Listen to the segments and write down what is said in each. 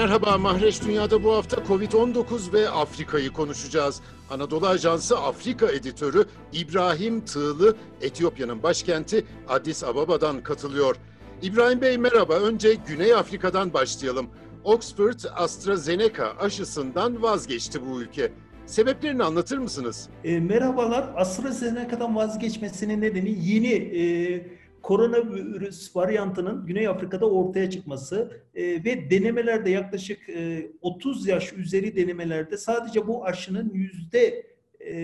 Merhaba Mahreç Dünya'da bu hafta Covid-19 ve Afrika'yı konuşacağız. Anadolu Ajansı Afrika editörü İbrahim Tığlı, Etiyopya'nın başkenti Addis Ababa'dan katılıyor. İbrahim Bey merhaba. Önce Güney Afrika'dan başlayalım. Oxford AstraZeneca aşısından vazgeçti bu ülke. Sebeplerini anlatır mısınız? E, merhabalar. AstraZeneca'dan vazgeçmesinin nedeni yeni e, koronavirüs varyantının Güney Afrika'da ortaya çıkması e, ve denemelerde yaklaşık e, 30 yaş üzeri denemelerde sadece bu aşının yüzde e,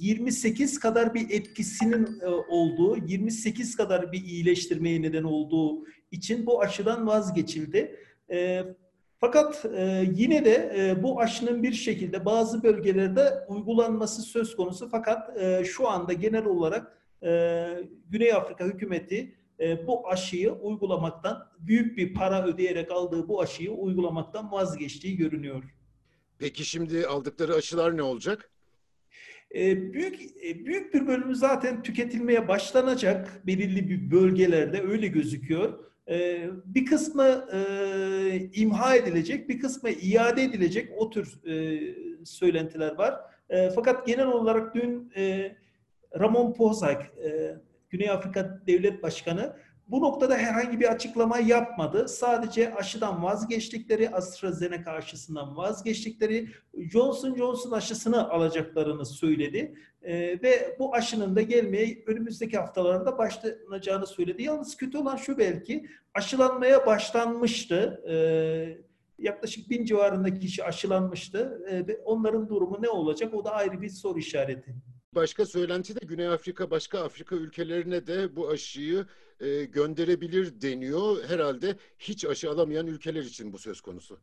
28 kadar bir etkisinin e, olduğu, 28 kadar bir iyileştirmeye neden olduğu için bu aşıdan vazgeçildi. E, fakat e, yine de e, bu aşının bir şekilde bazı bölgelerde uygulanması söz konusu. Fakat e, şu anda genel olarak e, Güney Afrika hükümeti e, bu aşıyı uygulamaktan, büyük bir para ödeyerek aldığı bu aşıyı uygulamaktan vazgeçtiği görünüyor. Peki şimdi aldıkları aşılar ne olacak? E, büyük e, büyük bir bölümü zaten tüketilmeye başlanacak belirli bir bölgelerde öyle gözüküyor. E, bir kısmı e, imha edilecek, bir kısmı iade edilecek o tür söylentiler var. Fakat genel olarak dün Ramon Pozak, e, Güney Afrika Devlet Başkanı bu noktada herhangi bir açıklama yapmadı. Sadece aşıdan vazgeçtikleri, AstraZeneca aşısından vazgeçtikleri, Johnson Johnson aşısını alacaklarını söyledi. Ee, ve bu aşının da gelmeye önümüzdeki haftalarda başlanacağını söyledi. Yalnız kötü olan şu belki, aşılanmaya başlanmıştı. Ee, yaklaşık bin civarındaki kişi aşılanmıştı. Ve onların durumu ne olacak? O da ayrı bir soru işareti. Başka söylenti de Güney Afrika başka Afrika ülkelerine de bu aşıyı e, gönderebilir deniyor. Herhalde hiç aşı alamayan ülkeler için bu söz konusu.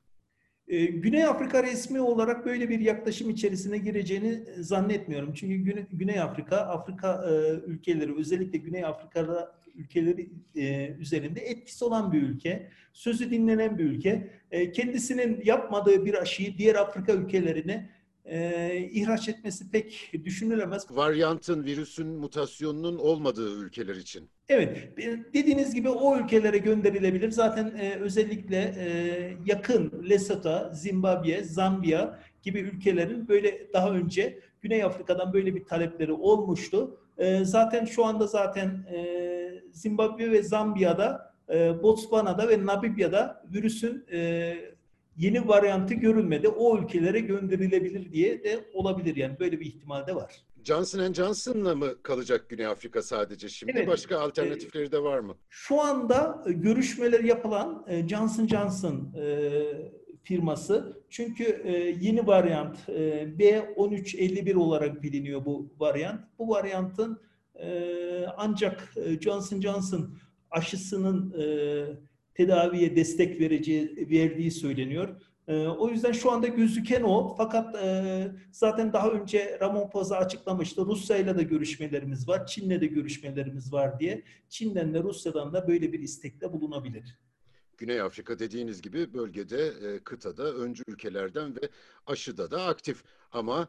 Ee, Güney Afrika resmi olarak böyle bir yaklaşım içerisine gireceğini zannetmiyorum. Çünkü Güney, Afrika, Afrika e, ülkeleri, özellikle Güney Afrika'da ülkeleri e, üzerinde etkisi olan bir ülke, sözü dinlenen bir ülke. E, kendisinin yapmadığı bir aşıyı diğer Afrika ülkelerine e, ihraç etmesi pek düşünülemez. Varyantın, virüsün mutasyonunun olmadığı ülkeler için. Evet, dediğiniz gibi o ülkelere gönderilebilir. Zaten e, özellikle e, yakın Lesotho, Zimbabwe, Zambiya gibi ülkelerin böyle daha önce Güney Afrika'dan böyle bir talepleri olmuştu. E, zaten şu anda zaten e, Zimbabwe ve Zambiya'da, e, Botswana'da ve Namibya'da virüsün e, yeni varyantı görülmedi. O ülkelere gönderilebilir diye de olabilir yani böyle bir ihtimal de var. Johnson Johnson'la mı kalacak Güney Afrika sadece şimdi? Evet. Başka alternatifleri de var mı? Şu anda e, görüşmeler yapılan e, Johnson Johnson e, firması. Çünkü yeni varyant B1351 olarak biliniyor bu varyant. Bu varyantın ancak Johnson Johnson aşısının tedaviye destek vereceği verdiği söyleniyor. O yüzden şu anda gözüken o. Fakat zaten daha önce Ramon Poza açıklamıştı. Rusya ile de görüşmelerimiz var, Çin'le de görüşmelerimiz var diye. Çin'den de Rusya'dan da böyle bir istekte bulunabilir. Güney Afrika dediğiniz gibi bölgede, kıtada öncü ülkelerden ve aşıda da aktif. Ama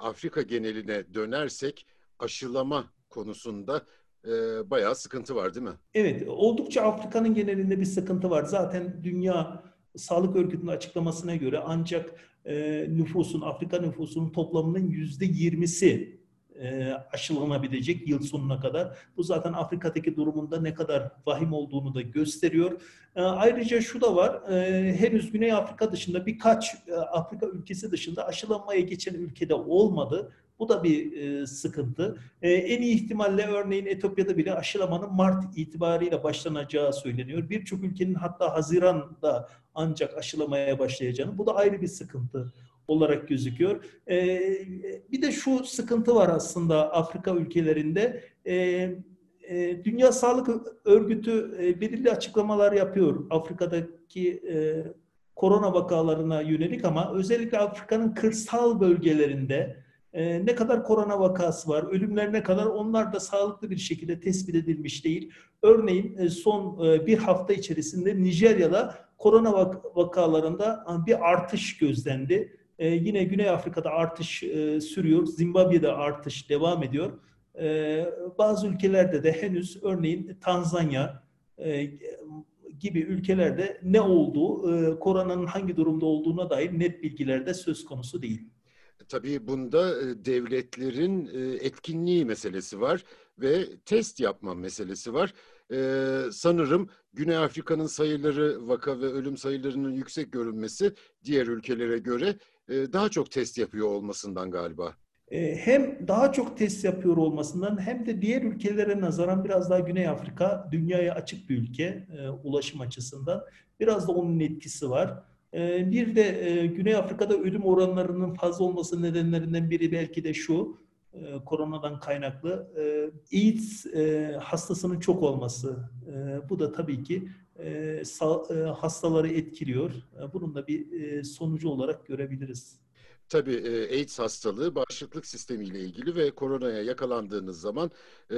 Afrika geneline dönersek aşılama konusunda e, bayağı sıkıntı var değil mi? Evet, oldukça Afrika'nın genelinde bir sıkıntı var. Zaten Dünya Sağlık Örgütü'nün açıklamasına göre ancak e, nüfusun, Afrika nüfusunun toplamının yüzde yirmisi e, aşılanabilecek yıl sonuna kadar. Bu zaten Afrika'daki durumunda ne kadar vahim olduğunu da gösteriyor. E, ayrıca şu da var, e, henüz Güney Afrika dışında birkaç e, Afrika ülkesi dışında aşılanmaya geçen ülkede olmadı. Bu da bir e, sıkıntı. E, en iyi ihtimalle örneğin Etiyopya'da bile aşılamanın Mart itibariyle başlanacağı söyleniyor. Birçok ülkenin hatta Haziran'da ancak aşılamaya başlayacağını. Bu da ayrı bir sıkıntı olarak gözüküyor. E, bir de şu sıkıntı var aslında Afrika ülkelerinde. E, e, Dünya Sağlık Örgütü e, belirli açıklamalar yapıyor Afrika'daki e, korona vakalarına yönelik ama özellikle Afrika'nın kırsal bölgelerinde e, ne kadar korona vakası var, ölümler ne kadar onlar da sağlıklı bir şekilde tespit edilmiş değil. Örneğin e, son e, bir hafta içerisinde Nijerya'da korona vak- vakalarında bir artış gözlendi. E, yine Güney Afrika'da artış e, sürüyor, Zimbabwe'de artış devam ediyor. E, bazı ülkelerde de henüz örneğin Tanzanya, e, gibi ülkelerde ne olduğu, e, koronanın hangi durumda olduğuna dair net bilgiler de söz konusu değil. Tabii bunda e, devletlerin e, etkinliği meselesi var ve test yapma meselesi var. E, sanırım Güney Afrika'nın sayıları, vaka ve ölüm sayılarının yüksek görünmesi diğer ülkelere göre e, daha çok test yapıyor olmasından galiba. E, Hem daha çok test yapıyor olmasından hem de diğer ülkelere nazaran biraz daha Güney Afrika dünyaya açık bir ülke e, ulaşım açısından. Biraz da onun etkisi var. E, Bir de e, Güney Afrika'da ölüm oranlarının fazla olması nedenlerinden biri belki de şu, e, koronadan kaynaklı. e, AIDS hastasının çok olması. Bu da tabii ki hastaları etkiliyor. Bunun da bir sonucu olarak görebiliriz. Tabii e, AIDS hastalığı bağışıklık sistemiyle ilgili ve koronaya yakalandığınız zaman e,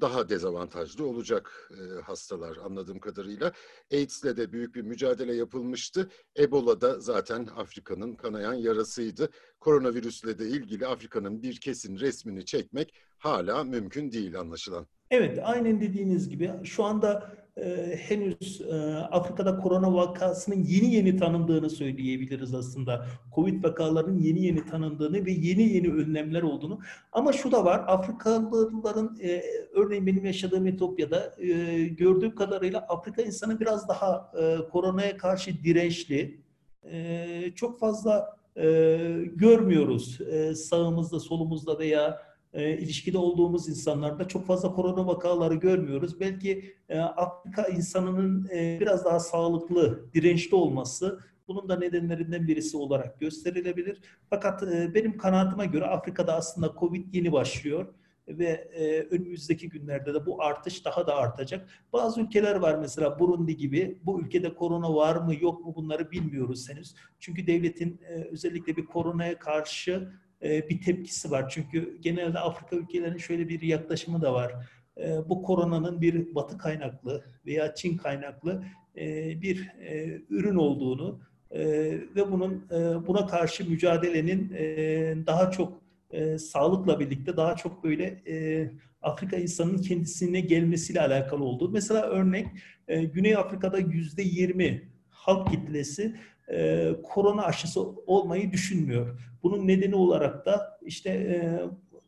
daha dezavantajlı olacak e, hastalar anladığım kadarıyla. AIDS'le de büyük bir mücadele yapılmıştı. Ebola da zaten Afrika'nın kanayan yarasıydı. Koronavirüsle de ilgili Afrika'nın bir kesin resmini çekmek hala mümkün değil anlaşılan. Evet, aynen dediğiniz gibi şu anda e, henüz e, Afrika'da korona vakasının yeni yeni tanındığını söyleyebiliriz aslında. Covid vakalarının yeni yeni tanındığını ve yeni yeni önlemler olduğunu. Ama şu da var, Afrikalıların e, örneğin benim yaşadığım Etiyopya'da e, gördüğüm kadarıyla Afrika insanı biraz daha koronaya karşı dirençli. Çok fazla görmüyoruz sağımızda, solumuzda veya e, ilişkide olduğumuz insanlarda çok fazla korona vakaları görmüyoruz. Belki e, Afrika insanının e, biraz daha sağlıklı, dirençli olması bunun da nedenlerinden birisi olarak gösterilebilir. Fakat e, benim kanaatime göre Afrika'da aslında Covid yeni başlıyor ve e, önümüzdeki günlerde de bu artış daha da artacak. Bazı ülkeler var mesela Burundi gibi. Bu ülkede korona var mı yok mu bunları bilmiyoruz henüz. Çünkü devletin e, özellikle bir koronaya karşı bir tepkisi var. Çünkü genelde Afrika ülkelerinin şöyle bir yaklaşımı da var. E, Bu koronanın bir batı kaynaklı veya Çin kaynaklı e, bir e, ürün olduğunu e, ve bunun e, buna karşı mücadelenin e, daha çok e, sağlıkla birlikte daha çok böyle e, Afrika insanının kendisine gelmesiyle alakalı olduğu. Mesela örnek e, Güney Afrika'da yüzde yirmi halk kitlesi e, korona aşısı olmayı düşünmüyor. Bunun nedeni olarak da işte e,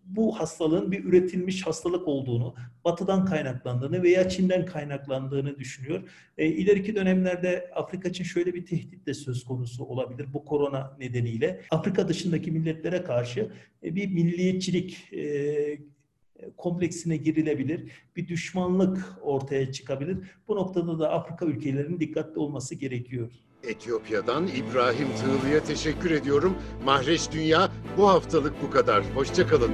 bu hastalığın bir üretilmiş hastalık olduğunu, batıdan kaynaklandığını veya Çin'den kaynaklandığını düşünüyor. E, ileriki dönemlerde Afrika için şöyle bir tehdit de söz konusu olabilir bu korona nedeniyle. Afrika dışındaki milletlere karşı e, bir milliyetçilik e, kompleksine girilebilir, bir düşmanlık ortaya çıkabilir. Bu noktada da Afrika ülkelerinin dikkatli olması gerekiyor. Etiyopya'dan İbrahim Tığlı'ya teşekkür ediyorum. Mahreç Dünya bu haftalık bu kadar. Hoşçakalın.